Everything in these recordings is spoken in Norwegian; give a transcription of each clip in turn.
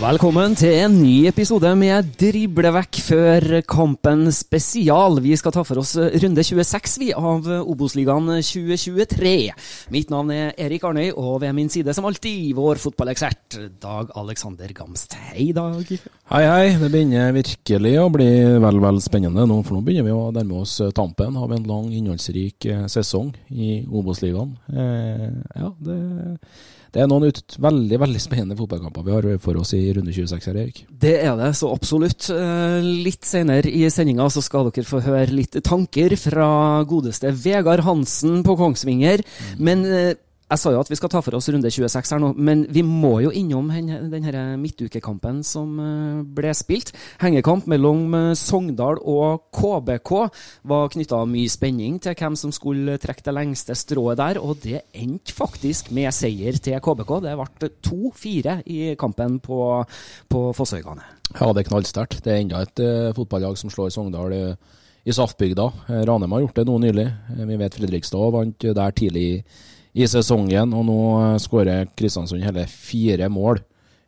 Velkommen til en ny episode med Driblevekk før kampen spesial. Vi skal ta for oss runde 26 vi, av Obos-ligaen 2023. Mitt navn er Erik Arnøy, og ved min side som alltid vår fotballekspert Dag Alexander Gamst. Hei, Dag. Hei, hei. Det begynner virkelig å bli vel, vel spennende nå, for nå begynner vi å nærme oss tampen av en lang, innholdsrik eh, sesong i Obos-ligaen. Eh, ja, det, det er noen ut, veldig, veldig spennende fotballkamper vi har for oss i runde 26 her, Erik. Det er det, så absolutt. Eh, Litt senere i sendinga så skal dere få høre litt tanker fra godeste Vegard Hansen på Kongsvinger. Men eh, jeg sa jo at vi skal ta for oss runde 26 her nå, men vi må jo innom denne midtukekampen som eh, ble spilt. Hengekamp mellom eh, Sogndal og KBK var knytta mye spenning til hvem som skulle trekke det lengste strået der, og det endte faktisk med seier til KBK. Det ble 2-4 i kampen på, på Fossøygane. Ja, det er knallsterkt. Det er enda et uh, fotballag som slår Sogndal i, i Saftbygda. Ranheim har gjort det nå nylig. Vi vet Fredrikstad vant der tidlig i, sesongen, og nå eh, skårer Kristiansund hele fire mål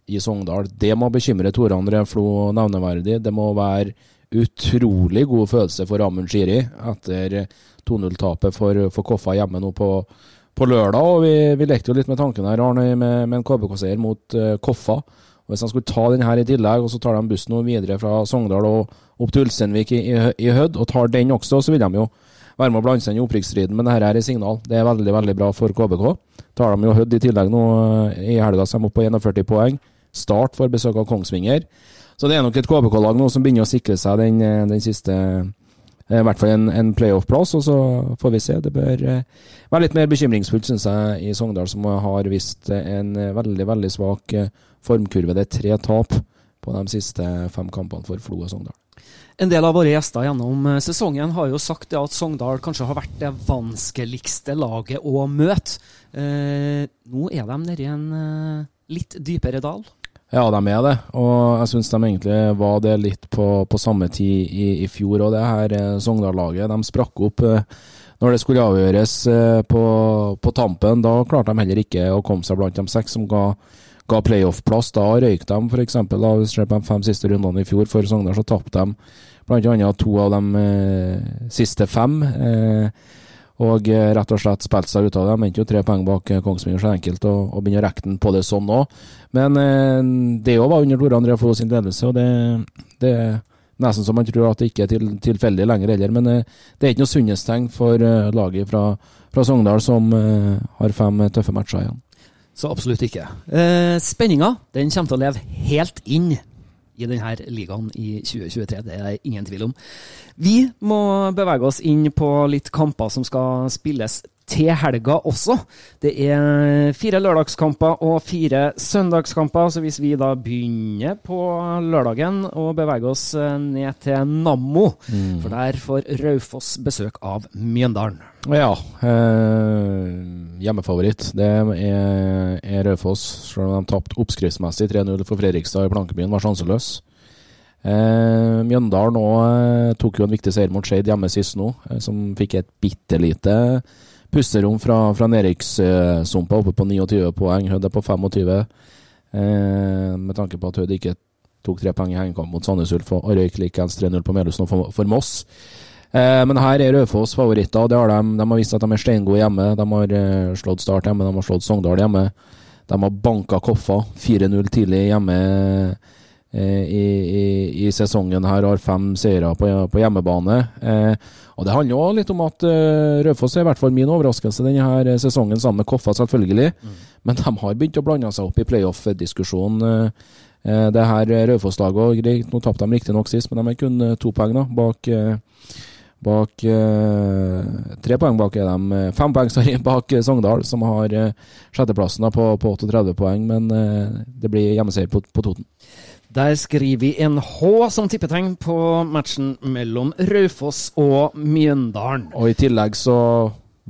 i Sogndal. Det må bekymre Tore André Flo nevneverdig. Det må være utrolig god følelse for Amund Shiri etter 2-0-tapet for, for Koffa hjemme nå på, på lørdag. og Vi, vi lekte jo litt med tanken her, Arne, med, med en KBK-seier mot uh, Koffa. Og Hvis de skulle ta den her i tillegg, og så tar de bussen videre fra Sogndal og opp til Ulsteinvik i, i, i Hødd, og tar den også, så vil de jo være med å blande seg inn i opprykksstriden. Men dette er signal. Det er veldig veldig bra for KBK. Tar de jo Hødd i tillegg nå eh, i helga, så er de oppe på 41 poeng. Start for besøk av Kongsvinger. Så det er nok et KBK-lag nå som begynner å sikre seg den, eh, den siste eh, i hvert fall en, en playoff-plass, og så får vi se. Det bør være litt mer bekymringsfullt, syns jeg, i Sogndal, som har vist en veldig veldig svak formkurve. Det er tre tap på de siste fem kampene for Flo og Sogndal. En del av våre gjester gjennom eh, sesongen har jo sagt at Sogndal kanskje har vært det vanskeligste laget å møte. Eh, nå er de nede i en eh, litt dypere dal. Ja, de er det, og jeg syns de egentlig var det litt på, på samme tid i, i fjor. Og det her eh, Sogndal-laget, de sprakk opp når det skulle avgjøres på, på tampen. Da klarte de heller ikke å komme seg blant de seks som ga, ga playoff-plass. Da røyk de f.eks. Hvis du ser på de fem siste rundene i fjor for Sogndal, så tapte de bl.a. to av de eh, siste fem. Eh, og eh, rett og slett spilte seg ut av det. De endte jo tre poeng bak eh, Kongsvinger, så enkelt å, begynne å rekke den på det sånn nå. Men eh, det òg var under Tore André Flo sin ledelse, og det, det er nesten så man tror at det ikke er til, tilfeldig lenger heller. Men eh, det er ikke noe sunnhetstegn for laget fra, fra Sogndal, som har fem tøffe matcher igjen. Så absolutt ikke. Eh, Spenninga den kommer til å leve helt inn i denne ligaen i 2023. Det er det ingen tvil om. Vi må bevege oss inn på litt kamper som skal spilles til helga også. Det er fire lørdagskamper og fire søndagskamper. Så hvis vi da begynner på lørdagen og beveger oss eh, ned til Nammo, for der får Raufoss besøk av Mjøndalen. Ja, eh, hjemmefavoritt. Det er, er Raufoss, selv om de tapte oppskriftsmessig 3-0 for Fredrikstad i Plankebyen, var sjanseløs. Eh, Mjøndalen nå, eh, tok jo en viktig seier mot Skeid hjemme sist nå, eh, som fikk et bitte lite pusterom fra, fra nedrykkssumpa oppe på 29 poeng. Hødd er på 25, eh, med tanke på at Hødd ikke tok tre poeng i hengekamp mot Sandnes Ulf og røyk likeens 3-0 på Melhus for, for Moss. Eh, men her er Raufoss favoritter. Det har de, de har vist at de er steingode hjemme. De har eh, slått Start hjemme, de har slått Sogndal hjemme. De har banka Koffa 4-0 tidlig hjemme i, i, i sesongen her. Har fem seire på, på hjemmebane. Eh, og Det handler òg litt om at eh, Raufoss er i hvert fall min overraskelse denne her sesongen, sammen med Koffa selvfølgelig. Men de har begynt å blande seg opp i playoff-diskusjonen. Eh, eh, det her Raufoss-laget, nå tapte de riktignok sist, men de er kun eh, to poeng da, bak eh, Bak eh, Tre poeng bak er de eh, Fem poeng sorry, bak eh, Sogndal, som har eh, sjetteplassen på, på 38 poeng. Men eh, det blir hjemmeseier på, på Toten. Der skriver vi en H som tippetegn på matchen mellom Raufoss og Mjøndalen. Og i tillegg så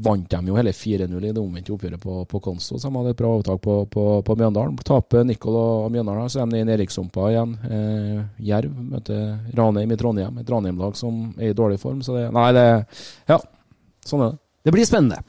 vant de jo hele 4-0 i det omvendte oppgjøret på, på Konsto, så de hadde et bra overtak på, på, på Mjøndalen. Taper Nikol og Mjøndalen, så er de i Erikssumpa igjen. Eh, Jerv møter Ranheim i Trondheim, et Ranheim-lag som er i dårlig form. Så det Nei, det Ja, sånn er det. Det blir spennende.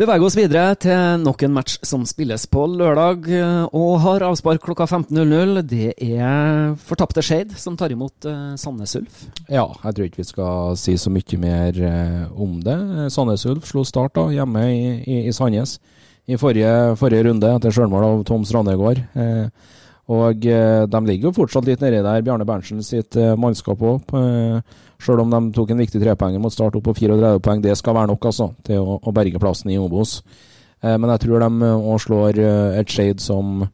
Beveger oss videre til nok en match som spilles på lørdag eh, og har avspark klokka 15.00. Det er fortapte Skeid som tar imot uh, Sandnes Ulf. Ja, jeg tror ikke vi skal si så mye mer uh, om det. Sandnes Ulf slo start da, hjemme i, i, i Sandnes i forrige, forrige runde etter sjølmål av Tom Strandegård. Og de ligger jo fortsatt litt nedi der, Bjarne Berntsen sitt mannskap òg. Sjøl om de tok en viktig trepoenger mot start opp på 34 poeng. Det skal være nok altså, til å, å berge plassen i Obos. Eh, men jeg tror de òg slår eh, et shade som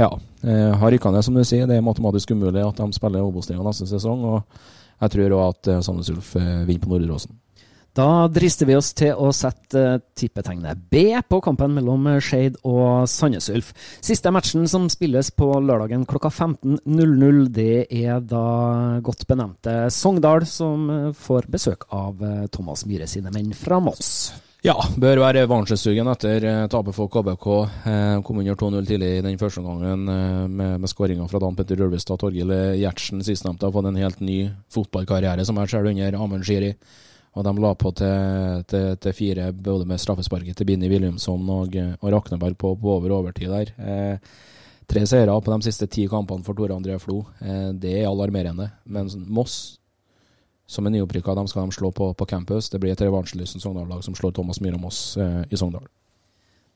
ja, eh, har rykka ned, som du sier. Det er matematisk umulig at de spiller Obos-ligaen neste sesong. og Jeg tror òg at eh, Sandnes Ulf eh, vinner på Nordre Åsen. Da drister vi oss til å sette uh, tippetegnet B på kampen mellom Skeid og Sandnes Ulf. Siste matchen som spilles på lørdagen klokka 15.00, det er da godt benevnte Sogndal som uh, får besøk av Thomas Myhre sine menn fra Moss. Ja, bør være revansjesugen etter eh, tapet for KBK. Eh, kom under 2-0 tidlig i den første omgangen eh, med, med skåringa fra Dan Petter Rølvestad. Torgill Gjertsen sistnevnte har fått en helt ny fotballkarriere, som jeg ser det under Amund Shiri. Og de la på til, til, til fire, både med straffesparket til Binni Williamson og, og Rakneberg på, på, over overtid der. Eh, tre seire på de siste ti kampene for Tore André Flo. Eh, det er alarmerende. Men Moss, som er nyopprykka, de skal de slå på, på campus. Det blir et revansjelysten Sogndal-lag som slår Thomas Myhre Moss eh, i Sogndal.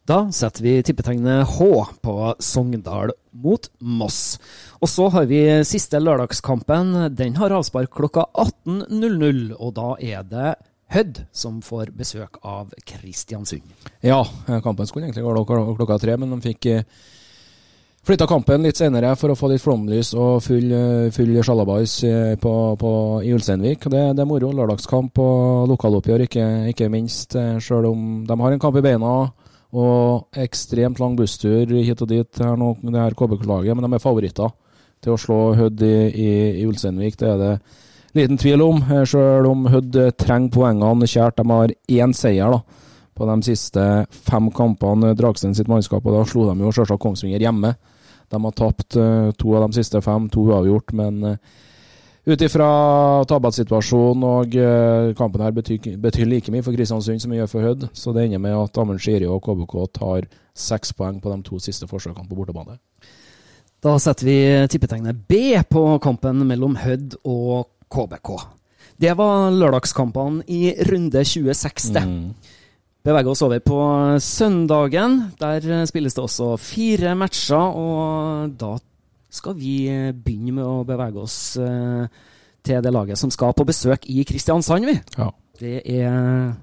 Da setter vi tippetegnet H på Sogndal mot Moss. Og så har vi siste lørdagskampen. Den har avspark klokka 18.00, og da er det Hødd som får besøk av Kristiansund. Ja, kampen skulle egentlig gå klokka tre, men de fikk eh, flytta kampen litt senere for å få litt flomlys og full, full sjalabais eh, i Ulsteinvik. Det, det, er moro. Lørdagskamp og lokaloppgjør, ikke, ikke minst. selv om de har en kamp i beina og ekstremt lang busstur hit og dit, her nå, det her KBK-laget, men de er favoritter til å slå Hødd i, i, i Ulsteinvik. Det er det liten tvil om, eh, selv om Hødd trenger poengene kjært. De har én seier da, på de siste fem kampene, Dragsten sitt mannskap, og da slo de jo selvsagt Kongsvinger hjemme. De har tapt uh, to av de siste fem, to uavgjort, men uh, ut ifra tabellsituasjonen og uh, kampen her betyr, betyr, like mye for Kristiansund som det gjør for Hødd. Så det ender med at Amund Skiri og KBK tar seks poeng på de to siste forsøkene på bortebane. Da setter vi tippetegnet B på kampen mellom Hødd og KBK. Det var lørdagskampene i runde 26. Mm. Beveger oss over på søndagen. Der spilles det også fire matcher, og da skal vi begynne med å bevege oss eh, til det laget som skal på besøk i Kristiansand, vi. Ja. Det er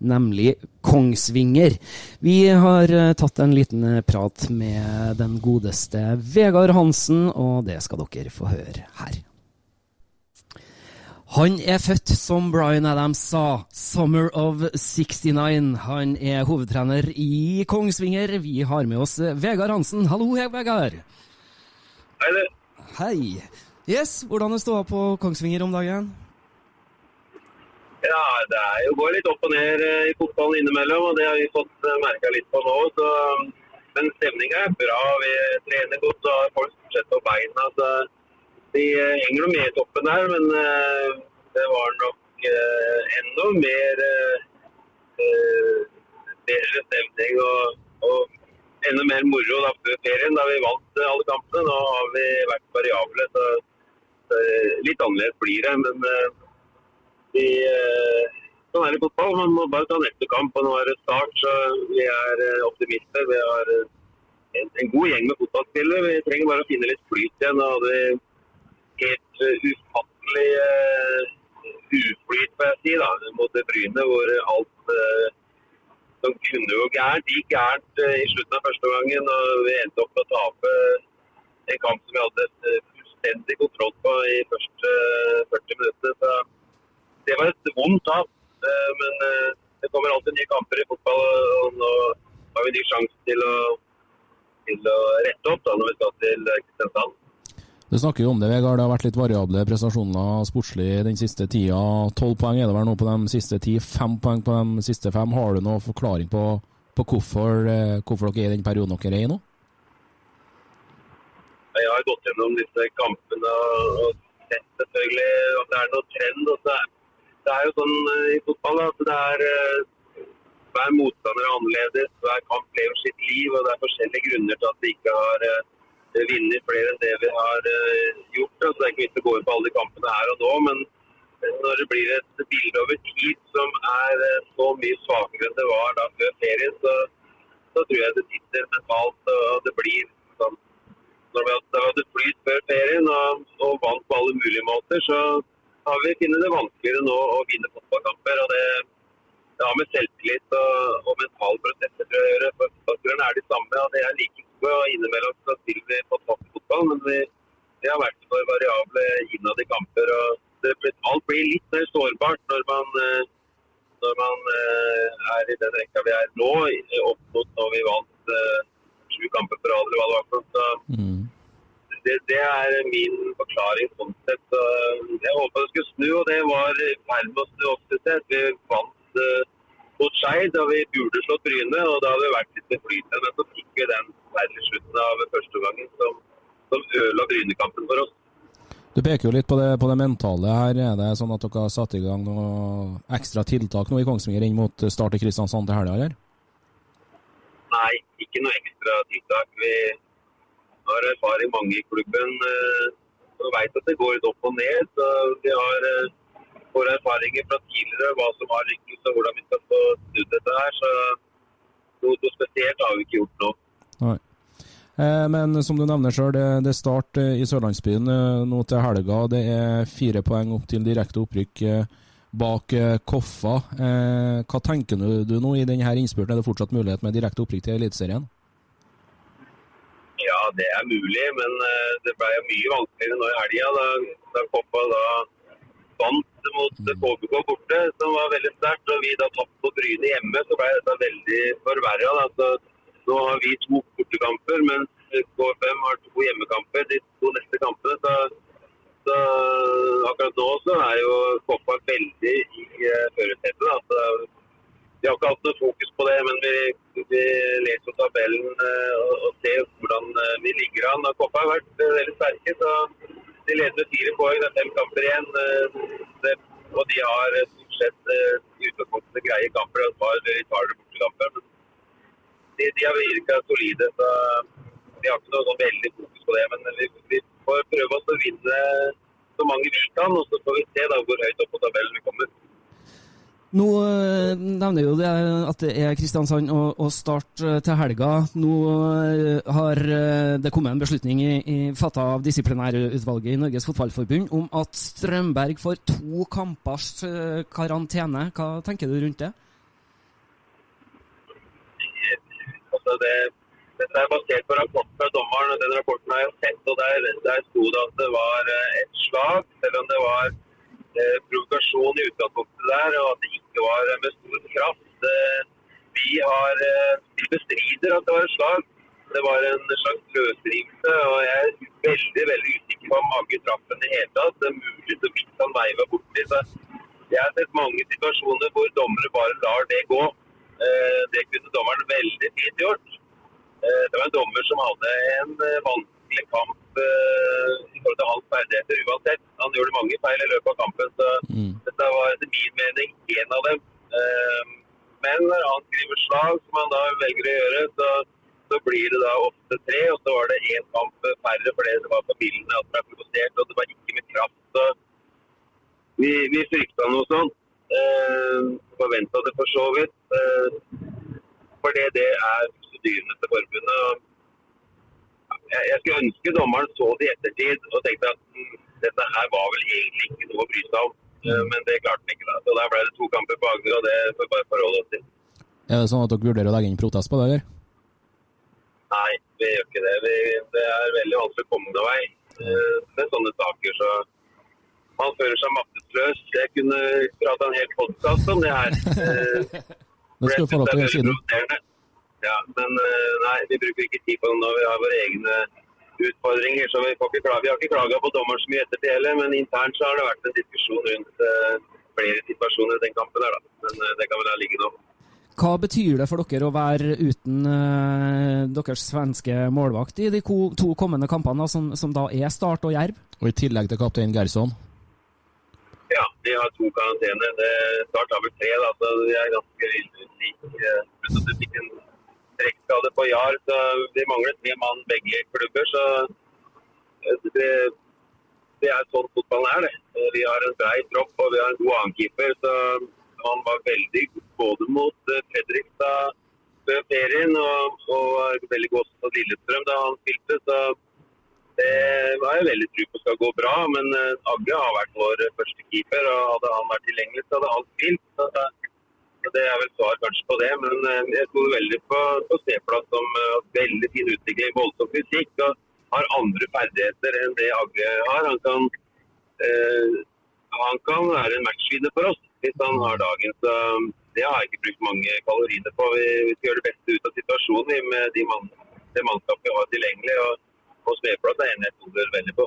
nemlig Kongsvinger. Vi har eh, tatt en liten eh, prat med den godeste Vegard Hansen, og det skal dere få høre her. Han er født, som Bryan Adams sa, 'Summer of 69'. Han er hovedtrener i Kongsvinger. Vi har med oss Vegard Hansen. Hallo, Vegard. Hei, det. Hei. Yes, Hvordan er ståa på Kongsvinger om dagen? Ja, Det er jo går litt opp og ned i fotballen innimellom, og det har vi fått merka litt på nå. Så, men stemninga er bra. Vi trener godt og har folk sett på beina. Så de henger noe med i toppen der, men det var nok enda mer bedre stemning og, og enda mer moro da før ferien, da vi vant alle kampene. Nå har vi vært variable, så, så litt annerledes blir det. men vi, sånn er det fotball. Man må bare ta neste kamp. og Nå er det start, så vi er optimister. Vi har en, en god gjeng med fotballspillere. Vi trenger bare å finne litt flyt igjen. Da hadde vi helt ufattelig uflyt, får jeg si, da, mot Bryne, hvor alt uh, som kunne jo gærent, gikk gærent uh, i slutten av første gangen. og Vi endte opp med å tape en kamp som vi hadde fullstendig kontroll på i første 40 minutter. så det var et vondt tap. Men det kommer alltid nye kamper i fotball, og nå har vi ny sjanse til å, til å rette opp da, når vi skal til Kristiansand. Du snakker jo om det, Vegard. Det har vært litt variable prestasjoner sportslig den siste tida. Tolv poeng er det vel nå på de siste ti. Fem poeng på de siste fem. Har du noen forklaring på, på hvorfor, eh, hvorfor dere er i den perioden dere er i nå? Jeg har gått gjennom disse kampene og, sett selvfølgelig at det er noe trend. Det, er, det er jo sånn eh, i fotball at det er eh, hver motstander er annerledes. Hver kamp lever sitt liv, og det er forskjellige grunner til at de ikke har eh, vunnet flere enn det vi har eh, gjort. Altså, det er ikke vits å gå inn på alle de kampene her og nå, men når det blir et bilde over tid som er eh, så mye svakere enn det var da før ferien, så, så tror jeg det sitter mentalt og det blir sånn Når vi hadde, flyt før ferien og, og vant på alle mulige måter, så har vi funnet det vanskeligere nå å vinne fotballkamper. og det det har med selvtillit og, og mental prosesser å gjøre. Fotballspillerne er de samme, og det er like gode. og Innimellom så spiller vi fantastisk fotball, men vi, vi har vært for variable innad i kamper. og det, Alt blir litt mer sårbart når man, eh, når man eh, er i den rekka vi er nå, opp mot når vi vant eh, sju kamper for alle Så Mm. det, det er min forklaring sånn sett. Så jeg håpa det skulle snu, og det var i ferd med å snu også sett. Vi vant mot Skeid da vi burde slått Bryne, og da hadde vi vært litt flytende. Men så fikk vi den særlig slutten av første gangen som, som ødela Brynekampen for oss. Du peker jo litt på det, på det mentale her. Er det sånn at dere har satt i gang noe ekstra tiltak nå i Kongsvinger inn mot start i Kristiansand til helga, eller? Nei, ikke noe ekstra tiltak. Vi har erfaring mange i klubben eh, og vet at det går litt opp og ned. Så vi har våre erfaringer fra tidligere, hva som har lykkes og hvordan vi skal få snudd dette her. Så noe, noe spesielt har vi ikke gjort nå. Nei. Eh, men som du nevner sjøl, det, det er start eh, i Sørlandsbyen eh, nå til helga. Det er fire poeng opp til direkte opprykk bak Koffa. Eh, hva tenker du, du nå i denne innspurten? Er det fortsatt mulighet med direkte opprykk til Eliteserien? Ja, det er mulig, men det ble jo mye vanskeligere nå i helga. Da, da Koffa da vant mot KBK borte, som var veldig sterkt. Og vi da tapte på Bryne hjemme, så ble dette veldig forverra. Altså, nå har vi to bortekamper, mens KFM har to hjemmekamper de to neste kampene. Så, så akkurat nå så er jo Koppa veldig i uh, førersetet. Altså, vi har ikke hatt noe fokus på det, men vi, vi leser tabellen eh, og, og ser hvordan eh, vi ligger an. Koppa har vært veldig sterke, så de leder med fire poeng. Det er fem kamper igjen. eh, og de har eh, stort sett eh, i utgangspunktet greie kamper. De var litt bortekamper. De, de har virka solide, så vi har ikke noe sånn veldig fokus på det. Men vi, vi får prøve oss å vinne så mange vi kan, og så får vi se da hvor høyt opp på tabellen vi kommer. Nå eh, nevner jo det at det er Kristiansand og, og Start eh, til helga. Nå eh, har det kommet en beslutning i, i, fatta av disiplinærutvalget i Norges Fotballforbund om at Strømberg får to kampers karantene. Hva tenker du rundt det? Altså det, dette er basert på rapporten fra dommeren, og den rapporten har jeg sett. og Der, der sto det at det var et slag, selv om det var eh, provokasjon i utgangspunktet der, og at det ikke var med stor kraft. Eh, vi har eh, vi bestrider at det var et slag. Det var en slags løsrivelse, og jeg er veldig veldig usikker på om mange traff i det hele tatt. Det er mulig så vidt han veiva borti. seg. jeg har sett mange situasjoner hvor dommere bare lar det gå. Eh, det kunne dommeren veldig fint gjort. Det var en dommer som hadde en vanskelig kamp i forhold til hans ferdigheter uansett. Han gjorde mange feil i løpet av kampen, så Mm. dette var etter min mening en av dem. Eh, Men når han skriver slag, som han da velger å gjøre, så, så blir det da ofte tre, og så var det én kamp færre fordi det var på bildene at det ble provosert, og det var ikke med kraft. Så vi, vi frykta noe sånt. Eh, Forventa det for så vidt. Eh, fordi det er prosedyrene til forbundet. og Jeg, jeg skulle ønske dommeren så det i ettertid og tenkte at mm, dette her var vel egentlig ikke noe å bry seg om. Eh, Men det klarte han ikke. da. Så Der ble det to kamper på Agder, og det får vi bare forholde oss til. Er det sånn at dere vurderer å legge inn protest på det, eller? Nei, vi gjør ikke det. Vi, det er veldig vanskelig å komme noen vei eh, med sånne saker. så Man føler seg maktesløs. Jeg kunne prata en hel podkast om det her. Eh, Det skal du få lov til å gjøre siden. Ja, men eh, nei, vi bruker ikke tid på det når Vi har våre egne utfordringer. så Vi, får ikke klage. vi har ikke klaga på dommeren så mye etter det heller, men internt så har det vært en diskusjon rundt flere situasjoner i den kampen. her da. Men det kan vel da ligge nå. Hva betyr det for dere å være uten uh, deres svenske målvakt i de ko- to kommende kampene, som, som da er Start og Jerv? Og i tillegg til kaptein Gerson. Ja, de har to karantene. Det Start har vel tre, da, så de er ganske like. Pluss at de fikk en trekkskade på Jar, så de mangler tre mann begge klubber. Så eh, det, det er sånn fotballen er, det. Eh, Vi har en brei tropp og vi har en god annenkeeper. Så han var veldig god både mot eh, Fredrikstad før ferien og, og veldig godt mot Lillestrøm da han spilte. så det var jeg veldig tro på skal gå bra, men eh, Agge har vært vår første keeper. og Hadde han vært tilgjengelig, så hadde han spilt. Det er vel svar kanskje på det. Men eh, jeg tror veldig på, på C-plass som eh, veldig fin utvikling, voldsom fysikk og har andre ferdigheter enn det Agge har. Han kan, eh, han kan være en matchvinner for oss hvis han har dagen. Så det har jeg ikke brukt mange kaloriene på. Vi, vi skal gjøre det beste ut av situasjonen med de mann, det mannskapet vi har tilgjengelig. og og Smeplass er en jeg stoler veldig på.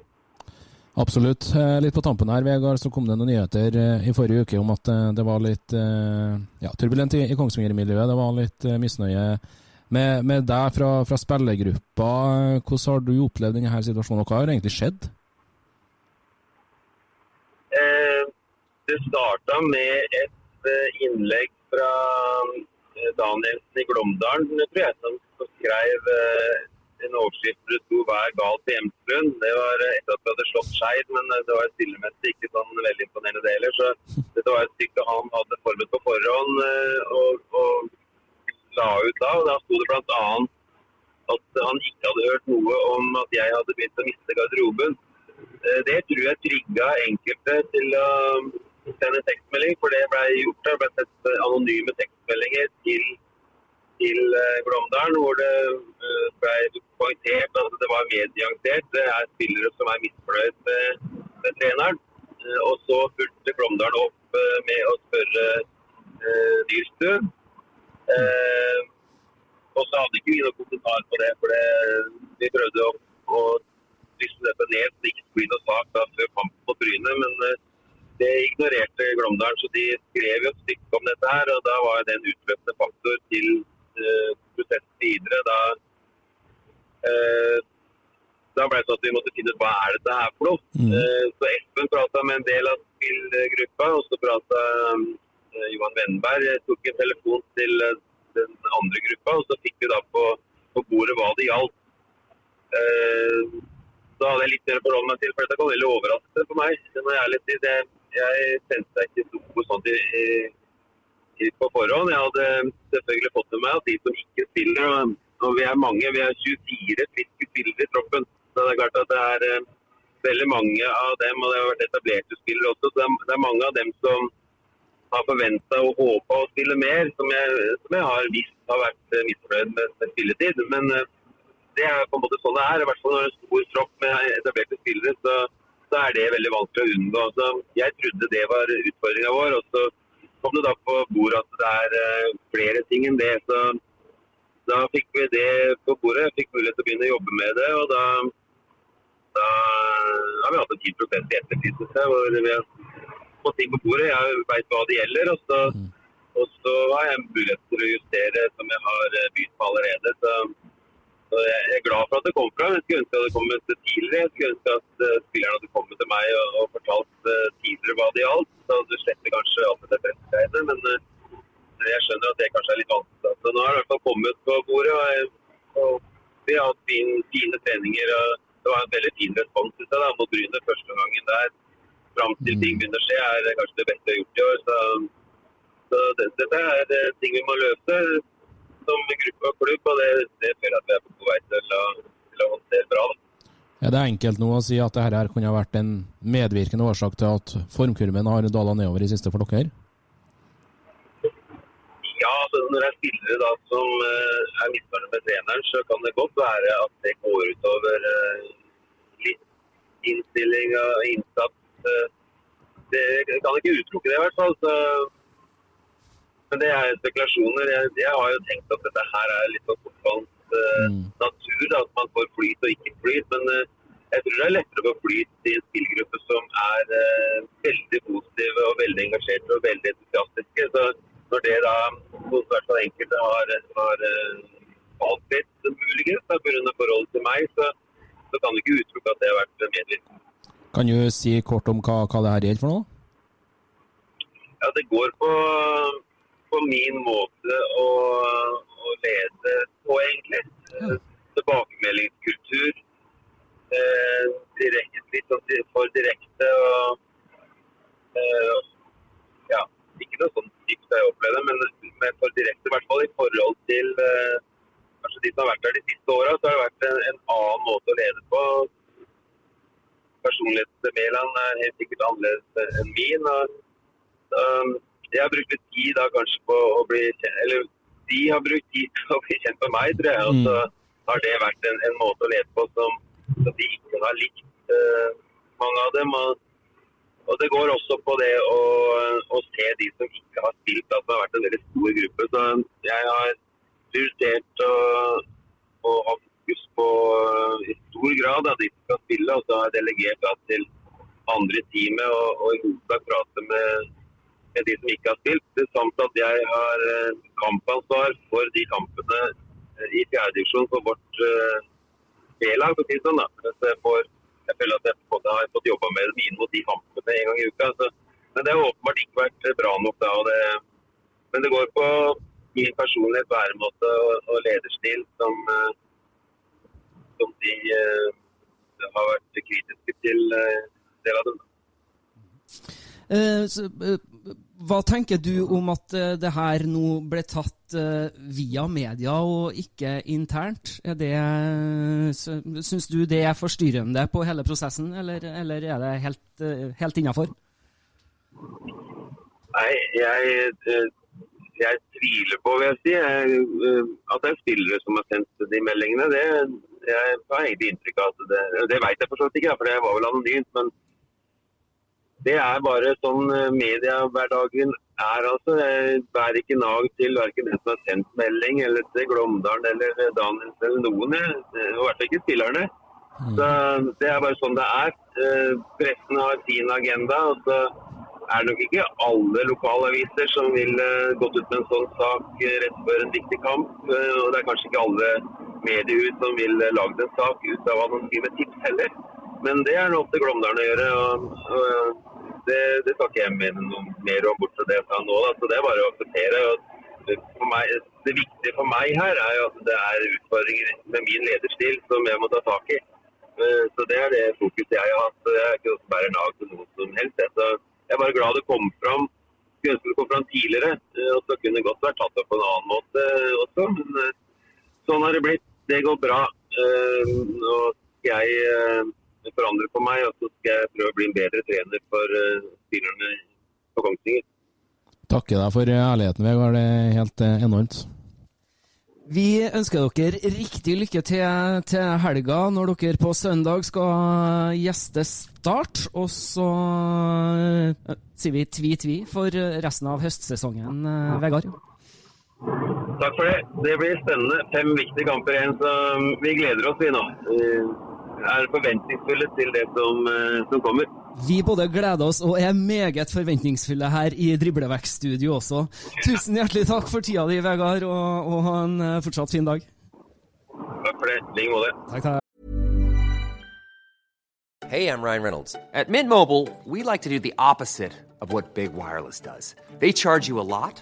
Absolutt. Eh, Litt på tampen her, Vegard, så kom det noen nyheter eh, i forrige uke om at eh, det var litt ja, turbulent i, Kongsvinger-miljøet. Det var litt misnøye med, med deg fra, fra spillergruppa. Hvordan har du opplevd denne situasjonen, og hva har egentlig skjedd? Det starta med et eh, innlegg fra eh, Danielsen i Glåmdalen, tror jeg, som, som skrev eh, en overskrift hvor det sto 'Hva er galt i Hjemslund'. Det var etter at vi hadde slått Skeid, men det var stillemessig ikke sånn veldig imponerende det heller. Så dette var et stykke han hadde forberedt på forhånd og, og la ut da. og Da sto det bl.a. at han ikke hadde hørt noe om at jeg hadde begynt å miste garderoben. Det tror jeg trigga enkelte til å sende tekstmelding, for det ble gjort. Det ble eh, anonyme tekstmeldinger til, til eh, Glåmdalen, hvor det eh, ble poengtert at det var medieorientert. Det er spillere som er misfornøyd med, med treneren. Eh, Og så fulgte Glåmdalen opp med å spørre eh, Dyrstø. Eh, og så hadde ikke vi noen kommentar på det, for vi prøvde å, å dysse dette ned. så Det ikke skulle bli noe sak da, før kampen på Bryne, men eh, det ignorerte Glåmdalen. Så de skrev jo et stykke om dette her, og da var det en utløpende faktor til uh, prosessen videre. Da, uh, da ble det sånn at vi måtte finne ut hva er dette her for noe. Eh, så Espen prata med en del av spillgruppa, og så prata eh, Johan Wenberg. Jeg tok en telefon til eh, den andre gruppa, og så fikk vi da på, på bordet hva det gjaldt. Uh, da hadde jeg litt mer å forholde meg til, for dette kom veldig overraskende for meg. Det må jeg ærlig si. Det, jeg sendte ikke noe sånt i, i, på forhånd. Jeg hadde selvfølgelig fått med meg at de som ikke spiller, og, vi er mange, vi er 24 friske spillere i troppen. Så det er klart at det er eh, veldig mange av dem, og det har vært etablerte spillere også, så det er mange av dem som har forventa og håpa å spille mer, som jeg, som jeg har visst har vært eh, misfornøyd med, med spilletid. Men eh, det er på en måte sånn det er. I hvert fall når det er en stor tropp med etablerte spillere, så, så er det veldig vanskelig å unngå. Så jeg trodde det var utfordringa vår, og så kom det da på bordet at det er eh, flere ting enn det. Så da fikk vi det på bordet. Fikk mulighet til å begynne å jobbe med det, og da, da har vi hatt en 10 i ettertid, hvor vi har fått ting på bordet. Jeg veit hva det gjelder. og så og så har jeg mulighet til å justere som jeg har eh, begynt på allerede. Så, så jeg jeg er glad for at det kom fram. Jeg skulle ønske at det kommet tidligere. Jeg skulle ønske at uh, spillerne hadde kommet til meg og, og fortalt uh, tidligere hva det gjaldt. Så du slipper kanskje alt det pressegreiene. Men uh, jeg skjønner at det kanskje er litt vanskelig. Så nå har det i hvert fall kommet på bordet. Og, jeg, og vi har hatt fine, fine treninger. Det var en veldig fin respons synes jeg, da, mot Bryne første gangen der. Fram til ting begynner å skje, er det kanskje det beste vi har gjort i år. Så, så det, dette er det ting vi må løse som gruppe og klubb, og det, det føler jeg at vi er på god vei til å, til å håndtere bra. Er det enkelt nå å si at dette her kunne ha vært en medvirkende årsak til at formkurven har dala nedover i siste for dere? Ja, altså når det er spillere da, som eh, er misfornøyd med treneren, så kan det godt være at det går utover uh, litt innstilling og innsats. Uh, det kan ikke utelukke det, i hvert fall. Så, men det er spekulasjoner. Jeg, jeg har jo tenkt at dette her er litt av fotballens uh, Mm. natur. Da, at man får flyt og ikke flyt. Men uh, jeg tror det er lettere å få flyt i en spillgruppe som er uh, veldig positive og veldig engasjerte og veldig entusiastiske. Så når det da hos hvert fall enkelte har, har eh, falt litt, muligens pga. forholdet til meg, så, så kan du ikke utelukke at det har vært medvirkende. Kan du si kort om hva, hva det her gjelder for noe? Ja, det går på, på min måte å, å lede på, egentlig. Eh, Tilbakemeldingskultur. Eh, direkte, litt sånn for direkte og eh, Ja, ikke noe sånn dypt jeg opplevde, men, men for direkte, i hvert fall i forhold til eh, kanskje de som har vært der de siste åra, så har det vært en, en annen måte å lede på. Personligheten er helt sikkert annerledes enn min. og Um, jeg har brukt litt tid da kanskje på å bli kjent, eller de har brukt tid på å bli kjent med meg, tror jeg. Og så har det vært en, en måte å leve på som, som de ikke har likt, uh, mange av dem. Og, og det går også på det å, å se de som ikke har spilt, at det har vært en veldig stor gruppe. Så jeg har prioritert å, ha fokus på uh, i stor grad at de som skal spille, og så har jeg delegert da til andre i teamet og, og i hovedsak prate med med de som ikke har spilt, samt at jeg har eh, kampansvar for de kampene eh, i fjerdedivisjon for vårt eh, B-lag. for sånn. Jeg, føler at jeg har fått jobba med dem inn mot de kampene en gang i uka. Så, men det har åpenbart ikke vært bra nok da. Det, men det går på min personlighet, væremåte og, og lederstil som, som de eh, har vært kritiske til del av dem. Hva tenker du om at eh, det her nå ble tatt eh, via media og ikke internt? Er Syns du det er forstyrrende på hele prosessen, eller, eller er det helt, eh, helt innafor? Nei, jeg, eh, jeg tviler på, vil jeg si, jeg, eh, at det er spillere som har sendt de meldingene. Det, jeg har egentlig inntrykk av at det Det vet jeg for ikke, for det var vel anonymt. Men det er bare sånn eh, mediehverdagen er. altså. Jeg bærer ikke nag til verken den som har sendt melding, eller til Glåmdalen eller Daniels eller noen. Eh, i hvert fall ikke spillerne. Så Det er bare sånn det er. Eh, Pressen har sin agenda. og så er det nok ikke alle lokalaviser som ville gått ut med en sånn sak rett før en viktig kamp. Og det er kanskje ikke alle mediehus som ville lagd en sak ut av anonyme tips heller. Men det er noe opp til Glåmdalen å gjøre. og, og det, det skal ikke jeg mene noe mer om bortsett fra det jeg sa nå. Da. Så det er bare å akseptere. meg, det viktige for meg her er at det er utfordringer med min lederstil som jeg må ta tak i. Eh, Så det er det fokuset jeg har hatt. Jeg er ikke noe som bærer nag til noe som helst. Så jeg er bare glad det kom fram. Skulle ønske det kom fram tidligere. eh, Og så kunne det godt vært tatt opp på en annen måte også. Men eh, sånn har det blitt. Det går bra. Eh, Nå skal jeg forandre på meg, og så skal jeg prøve å bli en bedre trener for eh, spillerne på Kongsvinger. Takker deg for ærligheten, Vegard. Det er helt eh, enormt. Vi ønsker dere riktig lykke til til helga, når dere på søndag skal gjeste Start. Og så eh, sier vi tvi-tvi for resten av høstsesongen, Vegard. Takk for det. Det blir spennende. Fem viktige kamper igjen, så vi gleder oss vi nå. Er forventningsfulle til det som, eh, som kommer. Vi både gleder oss og er meget forventningsfulle her i Driblevekststudio også. Tusen hjertelig takk for tida di, Vegard, og, og ha en eh, fortsatt fin dag. Takk for det. I like måte. Takk, takk. Hey, I'm Ryan Reynolds. At Mint Mobile, we like to do the opposite of what Big Wireless does. They charge you a lot,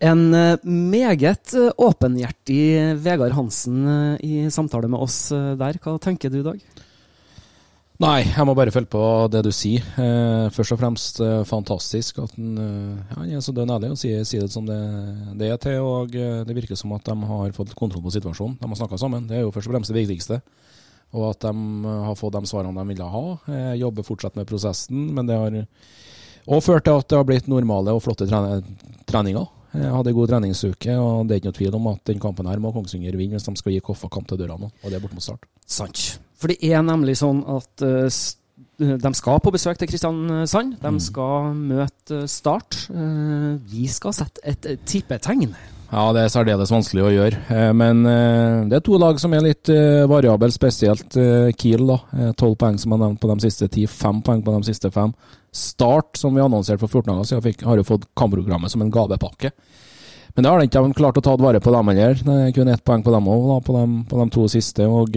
En eh, meget eh, åpenhjertig Vegard Hansen eh, i samtale med oss eh, der. Hva tenker du, i Dag? Nei, jeg må bare følge på det du sier. Eh, først og fremst eh, fantastisk at han, eh, ja, er så dønn ærlig og sier, sier det som det, det er til. Og eh, det virker som at de har fått kontroll på situasjonen. De har snakka sammen. Det er jo først og fremst det viktigste. Og at de har fått de svarene de ville ha. Jeg jobber fortsatt med prosessen, men det har og ført til at det har blitt normale og flotte treninger. Jeg hadde en god treningsuke, og det er ikke noe tvil om at den kampen her må Kongsvinger vinne hvis de skal gi Koffa kamp til døra nå, og det er borte mot Start. Sant. For det er nemlig sånn at uh, de skal på besøk til Kristiansand. De skal møte Start. Uh, vi skal sette et eh, tippetegn. Ja, det er særdeles vanskelig å gjøre. Eh, Men eh, det er to lag som er litt eh, variable, spesielt eh, Kiel. da. Eh, Tolv poeng som er nevnt på de siste ti, fem poeng på de siste fem. Start, som vi annonserte for 14 dager siden, har jo fått kampprogrammet som en gavepakke. Men det har de ikke klart å ta vare på, dem heller. Det er kun ett poeng på dem òg, på, på de to siste. Og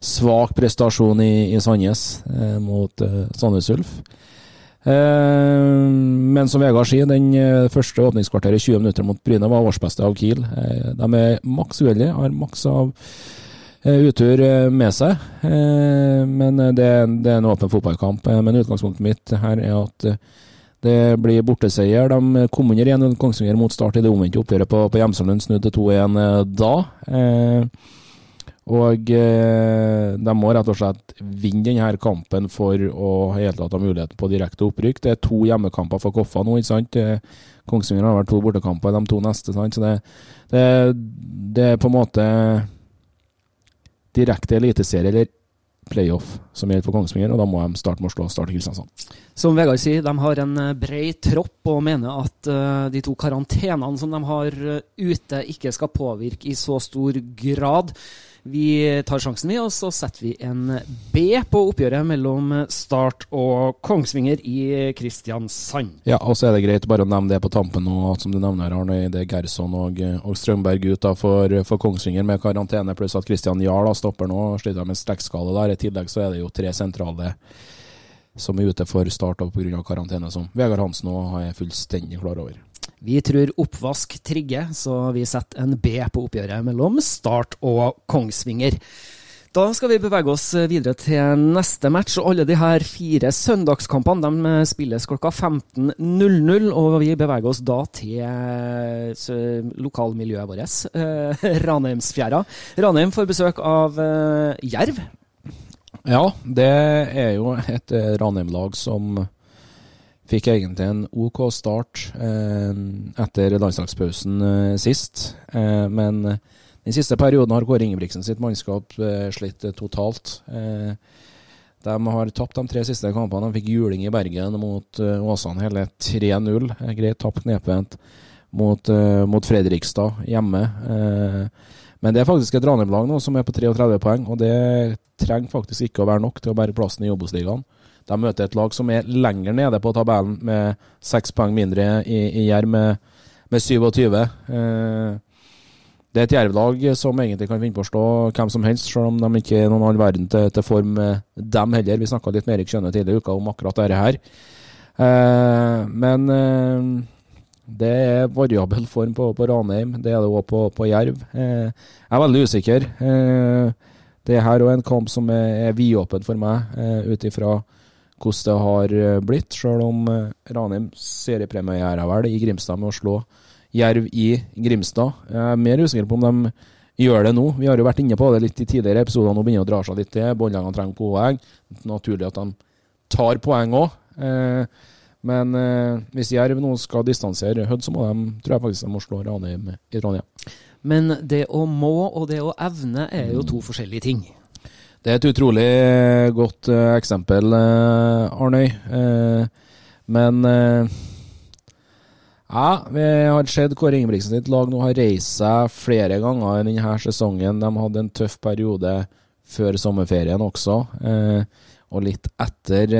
svak prestasjon i, i Sandnes eh, mot eh, Sandnes Ulf. Eh, men som Vegard sier, den eh, første åpningskvarteret, 20 minutter mot Bryne, var årsbeste av Kiel. Eh, de er maks uheldige, har maks av utur eh, med seg. Eh, men eh, det, er en åpen fotballkamp. Eh, men utgangspunktet mitt her er at eh, det blir borteseier. De kom under 1-0 Kongsvinger mot start i det omvendte oppgjøret på, på Hjemsalen, snudde 2-1 eh, da. Eh, og eh, de må rett og slett vinne denne kampen for å hele tatt ha muligheten på direkte opprykk. Det er to hjemmekamper for Koffa nå, ikke sant. Eh, Kongsvinger har vært to bortekamper de to neste, sant. Så det, det, det er på en måte direkte eliteserie eller playoff som gjelder for Kongsvinger, og da må de starte med å slå Start Kristiansand. Som Vegard sier, de har en eh, bred tropp og mener at uh, de to karantenene som de har eh, ute, ikke skal påvirke i så stor grad. Vi tar sjansen, vi, og så setter vi en B på oppgjøret mellom Start og Kongsvinger i Kristiansand. Ja, og så er det greit bare å nevne det på tampen at som du nevner, Arne, det er Gerson og, og Strømberg ut da for, for Kongsvinger med karantene, pluss at Kristian Jarl stopper nå, sliter med strekkskade der. I tillegg så er det jo tre sentrale som er ute for start pga. karantene, som Vegard Hansen nå er fullstendig klar over. Vi tror oppvask trigger, så vi setter en B på oppgjøret mellom Start og Kongsvinger. Da skal vi bevege oss videre til neste match. og Alle de her fire søndagskampene de spilles klokka 15.00. Og vi beveger oss da til eh, lokalmiljøet vårt, eh, Ranheimsfjæra. Ranheim får besøk av eh, Jerv. Ja, det er jo et Ranheim-lag som fikk egentlig en OK start eh, etter landslagspausen eh, sist. Eh, men den siste perioden har Kåre Ingebrigtsen sitt mannskap eh, slitt totalt. Eh, de har tapt de tre siste kampene. De fikk juling i Bergen mot eh, Åsane, hele 3-0. Eh, Greit tapt knepent mot, mot Fredrikstad hjemme. Men det er faktisk et Ranheim-lag nå som er på 33 poeng, og det trenger faktisk ikke å være nok til å bære plassen i Obos-ligaen. De møter et lag som er lenger nede på tabellen, med seks poeng mindre i, i Jerv, med, med 27. Eh, det er et Jerv-lag som egentlig kan finne på å slå hvem som helst, selv om de ikke er noen all verden til, til form, dem heller. Vi snakka litt med Erik Skjønne tidligere i uka om akkurat dette her. Eh, men eh, det er variabel form på, på Ranheim. Det er det òg på, på Jerv. Eh, jeg er veldig usikker. Eh, det her er en kamp som er, er vidåpen for meg, eh, ut ifra hvordan det har eh, blitt. Selv om eh, Ranheim seriepremierer vel i Grimstad med å slå Jerv i Grimstad. Jeg er mer usikker på om de gjør det nå. Vi har jo vært inne på det litt i tidligere episoder. Nå begynner å dra seg litt til. Båndlagene trenger poeng. Naturlig at de tar poeng òg. Eh, men hvis Jerv nå skal distansere Hødd, så må de, tror jeg faktisk de må slå Ranheim i Trondheim. Men det å må og det å evne er jo to forskjellige ting. Det er et utrolig eh, godt eh, eksempel, eh, Arnøy. Men ja, vi har sett Kåre Ingebrigtsen sitt lag nå har reist seg flere ganger i denne sesongen. De hadde en tøff periode før sommerferien også, og litt etter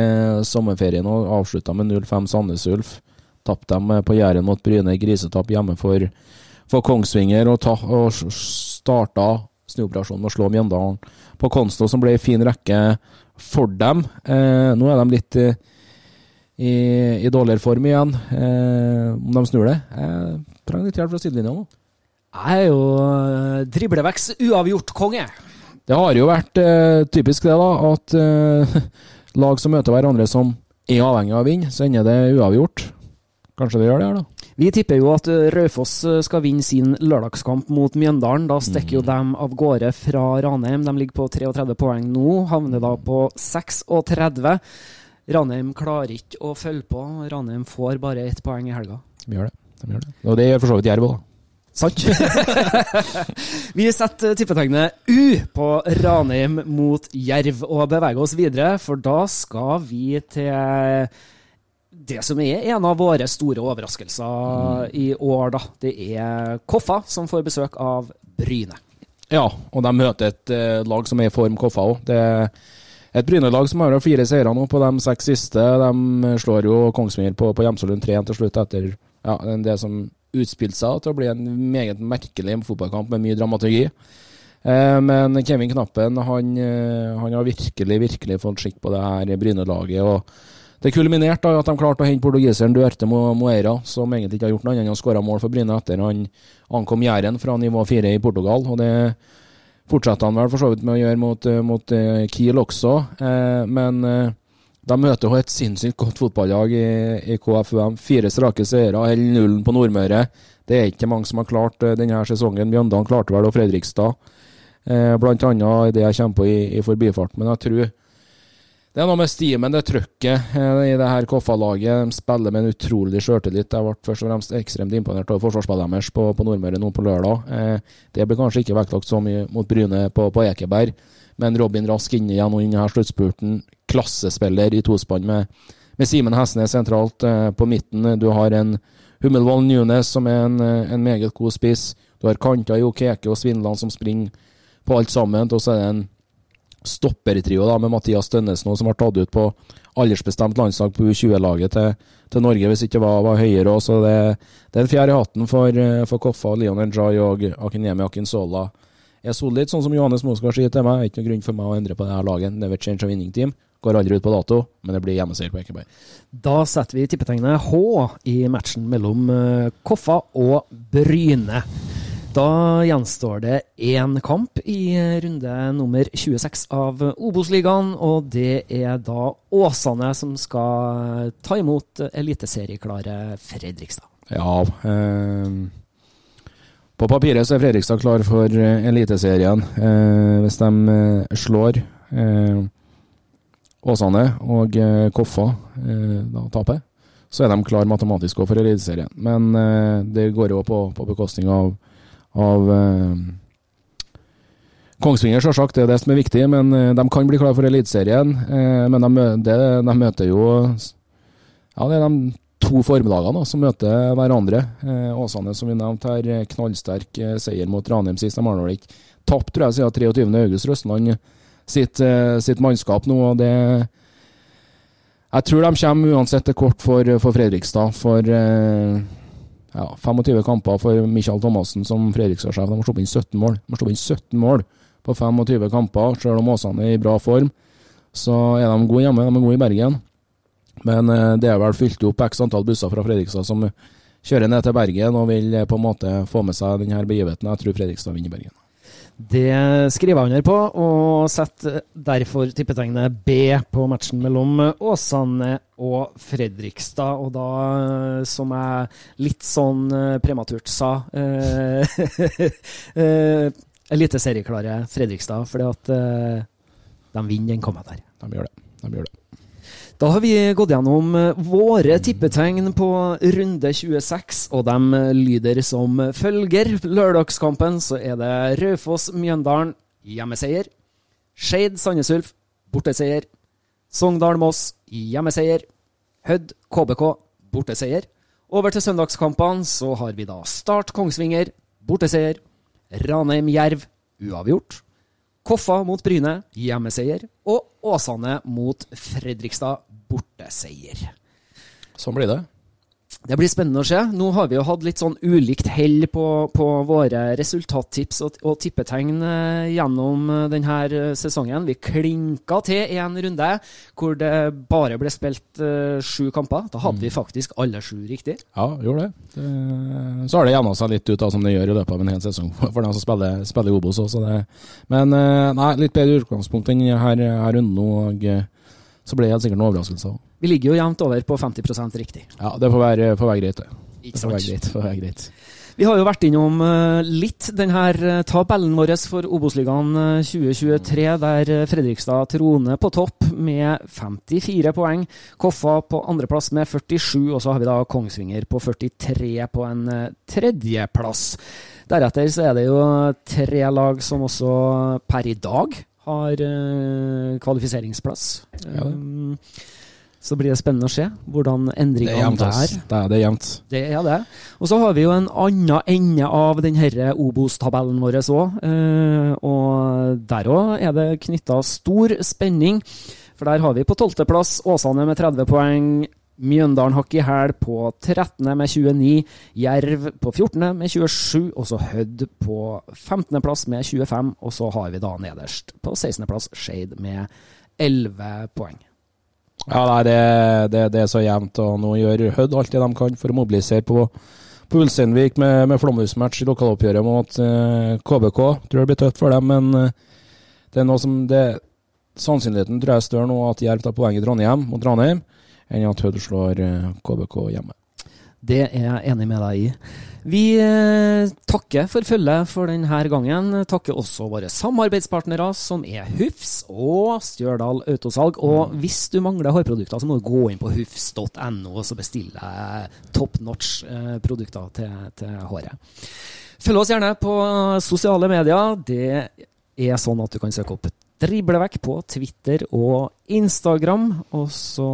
sommerferien og avslutta med 0-5 Sandnes Ulf. Tapte dem på Jæren mot Bryne, grisetap hjemme for, for Kongsvinger, og, ta, og starta snuoperasjonen med å slå Mjøndalen på Konsto, som ble en fin rekke for dem. Eh, nå er de litt eh, i, i dårligere form igjen, eh, om de snur det. Jeg trenger litt hjelp fra sidelinja nå. Jeg er jo eh, dribleveks uavgjort-konge. Det har jo vært eh, typisk det, da, at eh, lag som møter hverandre som er avhengig av å vinne, så ender det uavgjort. Kanskje det gjør det her, da. Vi tipper jo at eh, Raufoss eh, skal vinne sin lørdagskamp mot Mjøndalen. Da stikker jo Mm. dem av gårde fra Ranheim. De ligger på 33 poeng nå, havner da på 36. Ranheim klarer ikke å følge på. Ranheim får bare ett poeng i helga. De gjør det. De gjør det. Og det gjør for så vidt Jerv òg, da. Sant? vi setter tippetegnet U på Ranheim mot Jerv og beveger oss videre, for da skal vi til det som er en av våre store overraskelser i år, da. Det er Koffa som får besøk av Bryne. Ja, og de møter et uh, lag som er i form, Koffa òg. Det er et Bryne-lag som har fire seire nå på de seks siste. De slår jo Kongsvinger på, på Hjemsolund 3-1 til slutt etter ja, det som utspilte seg til å bli en meget merkelig fotballkamp med mye dramaturgi. Eh, men Kevin Knappen han, eh, han har virkelig, virkelig fått skikk på det her Bryne-laget. og det kulminerte da at de klarte å hente portugiseren Duerte Mo- Moeira, som egentlig ikke har gjort noe annet enn å skåre mål for Bryne etter han ankom Jæren fra nivå fire i Portugal. og det fortsetter han vel for så vidt med å gjøre mot, eh, mot eh, Kiel også. Eh, men eh, de møter jo et sinnssykt godt fotballag i, i KFUM. Fire strake seire, holder nullen på Nordmøre. Det er ikke mange som har klart denne sesongen. Mjøndalen klarte vel, og Fredrikstad. Eh, blant annet det jeg kommer på i, i forbifarten. Men jeg tror det er noe med stimen, det trøkket eh, i det her Koffa-laget. De spiller med en utrolig sjøltillit. Jeg ble først og fremst ekstremt imponert over forsvarsspillet deres på, på Nordmøre nå på lørdag. Eh, det blir kanskje ikke vektlagt så mye mot Bryne på, på Ekeberg, men Robin Rask inne igjen og inn her sluttspurten. Klassespiller i tospann med, med Simen Hesnes sentralt eh, på midten. Du har en Hummelvold Nunes som er en, en meget god spiss. Du har kanter i Okeke og Svindland som springer på alt sammen. Og så er det en stoppertrio da, med Mathias Tønnesen som ble tatt ut på aldersbestemt landslag på U20-laget til, til Norge hvis ikke var, var høyere. Også. Det, det er en fjerde i hatten for, eh, for Koffa, Leon Njay og Akinyemi Akinsola. Er solid, sånn som Johannes Moskva sier til meg. Ikke noen grunn for meg å endre på det her laget. Never change a winning team. Går aldri ut på dato, men det blir hjemmeseier på Ekeberg. Da setter vi tippetegnet H i matchen mellom eh, Koffa og Bryne. Da gjenstår det én kamp i runde nummer 26 av Obos-ligaen, og det er da Åsane som skal ta imot eliteserieklare Fredrikstad. Ja, eh, på papiret så er Fredrikstad klar for Eliteserien. Eh, hvis de eh, slår eh, Åsane og eh, Koffa eh, da taper, så er de klar matematisk også for Eliteserien. Men det går jo på, på bekostning av, av eh, Kongsvinger, selvsagt, det er det som er viktig, men eh, de kan bli klar for Eliteserien. Eh, men de, det, de møter jo Ja, det er de to formidagene som møter hverandre. Åsane, som vi nevnte her, knallsterk seier mot Ranheim sist. De har vel ikke tapt, tror jeg, siden 23. august. Røsland sitt, sitt mannskap nå, og det Jeg tror de kommer uansett til kort for, for Fredrikstad. For ja, 25 kamper for Michael Thomassen som Fredrikstad-sjef. De har sluppet inn 17 mål. De har sluppet inn 17 mål på 25 kamper, selv om Åsane er i bra form. Så er de gode hjemme, de er gode i Bergen. Men eh, det er vel fylt opp x antall busser fra Fredrikstad som kjører ned til Bergen og vil eh, på en måte få med seg denne begivenheten. Jeg tror Fredrikstad vinner Bergen. Det skriver jeg under på, og setter derfor tippetegnet B på matchen mellom Åsane og Fredrikstad. Og da, som jeg litt sånn eh, prematurt sa eh, eh, Eliteserieklare Fredrikstad, fordi at eh, de vinner den kampen der. De gjør det. De gjør det. Da har vi gått gjennom eh, våre tippetegn på runde 26, og de lyder som følger. Lørdagskampen så er det Raufoss-Mjøndalen, hjemmeseier. Skeid Sandnes Ulf, borteseier. Sogndal-Moss, hjemmeseier. Hødd KBK, borteseier. Over til søndagskampene så har vi da Start Kongsvinger, borteseier. Ranheim Jerv, uavgjort. Koffa mot Bryne, hjemmeseier. Og Åsane mot Fredrikstad, borteseier. Sånn blir det. Det blir spennende å se. Nå har vi jo hatt litt sånn ulikt hell på, på våre resultattips og, og tippetegn eh, gjennom eh, denne sesongen. Vi klinka til en runde hvor det bare ble spilt uh, sju kamper. Da hadde vi faktisk alle sju riktig. Ja, gjorde det. det. Så har det jevna seg litt ut, da, som det gjør i løpet av en hel sesong for dem som spiller, spiller Obos. Også. Men uh, nei, litt bedre utgangspunkt enn her, her runden og eh, Så blir det helt sikkert noen overraskelser. Vi ligger jo jevnt over på 50% riktig. Ja, det får være, får være greit, det. Ikke sant. får være greit. Får være greit. Vi har jo vært innom eh, litt denne tabellen vår for Obos-ligaen eh, 2023, der eh, Fredrikstad troner på topp med 54 poeng. Koffa på andreplass med 47, og så har vi da Kongsvinger på 43 på en eh, tredjeplass. Deretter så er det jo tre lag som også per i dag har eh, kvalifiseringsplass. Ja. Um, så blir det spennende å se hvordan er endringene der. Det er, det er jevnt. det er det. Og så har vi jo en annen ende av denne Obos-tabellen vår òg. og der òg er det knytta stor spenning. For der har vi på tolvteplass Åsane med 30 poeng. Mjøndalen hakk i hæl på 13. med 29. Jerv på 14. med 27. Og så Hødd på 15. plass med 25. Og så har vi da nederst på 16. plass Skeid med 11 poeng. Ja, nei, det, det, det er så jevnt, og nå gjør Hødd alt det de kan for å mobilisere på, på Ulsteinvik med, med flomhusmatch i lokaloppgjøret mot uh, KBK. Tror det blir tøft for dem, men uh, det er noe som det, Sannsynligheten tror jeg er større nå at Jerv tar poeng i Trondheim mot Ranheim, enn at Hødd slår eh, KBK hjemme. Det er jeg enig med deg i. Vi eh, takker for følget for denne gangen. Takker også våre samarbeidspartnere, som er Hufs og Stjørdal Autosalg. Og hvis du mangler hårprodukter, så må du gå inn på hufs.no og så bestille top notch eh, produkter til, til håret. Følg oss gjerne på sosiale medier. Det er sånn at du kan søke opp Driblevekk på Twitter og Instagram. Og så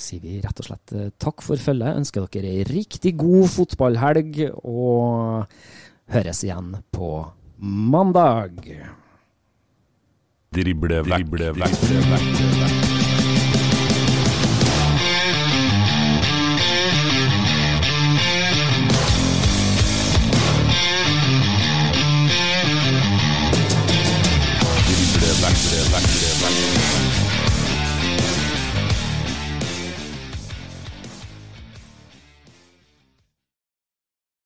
sier vi rett og slett eh, takk for følget. Ønsker dere ei riktig god fotballhelg, og høres igjen på mandag. Drible vekk. Drible vekk.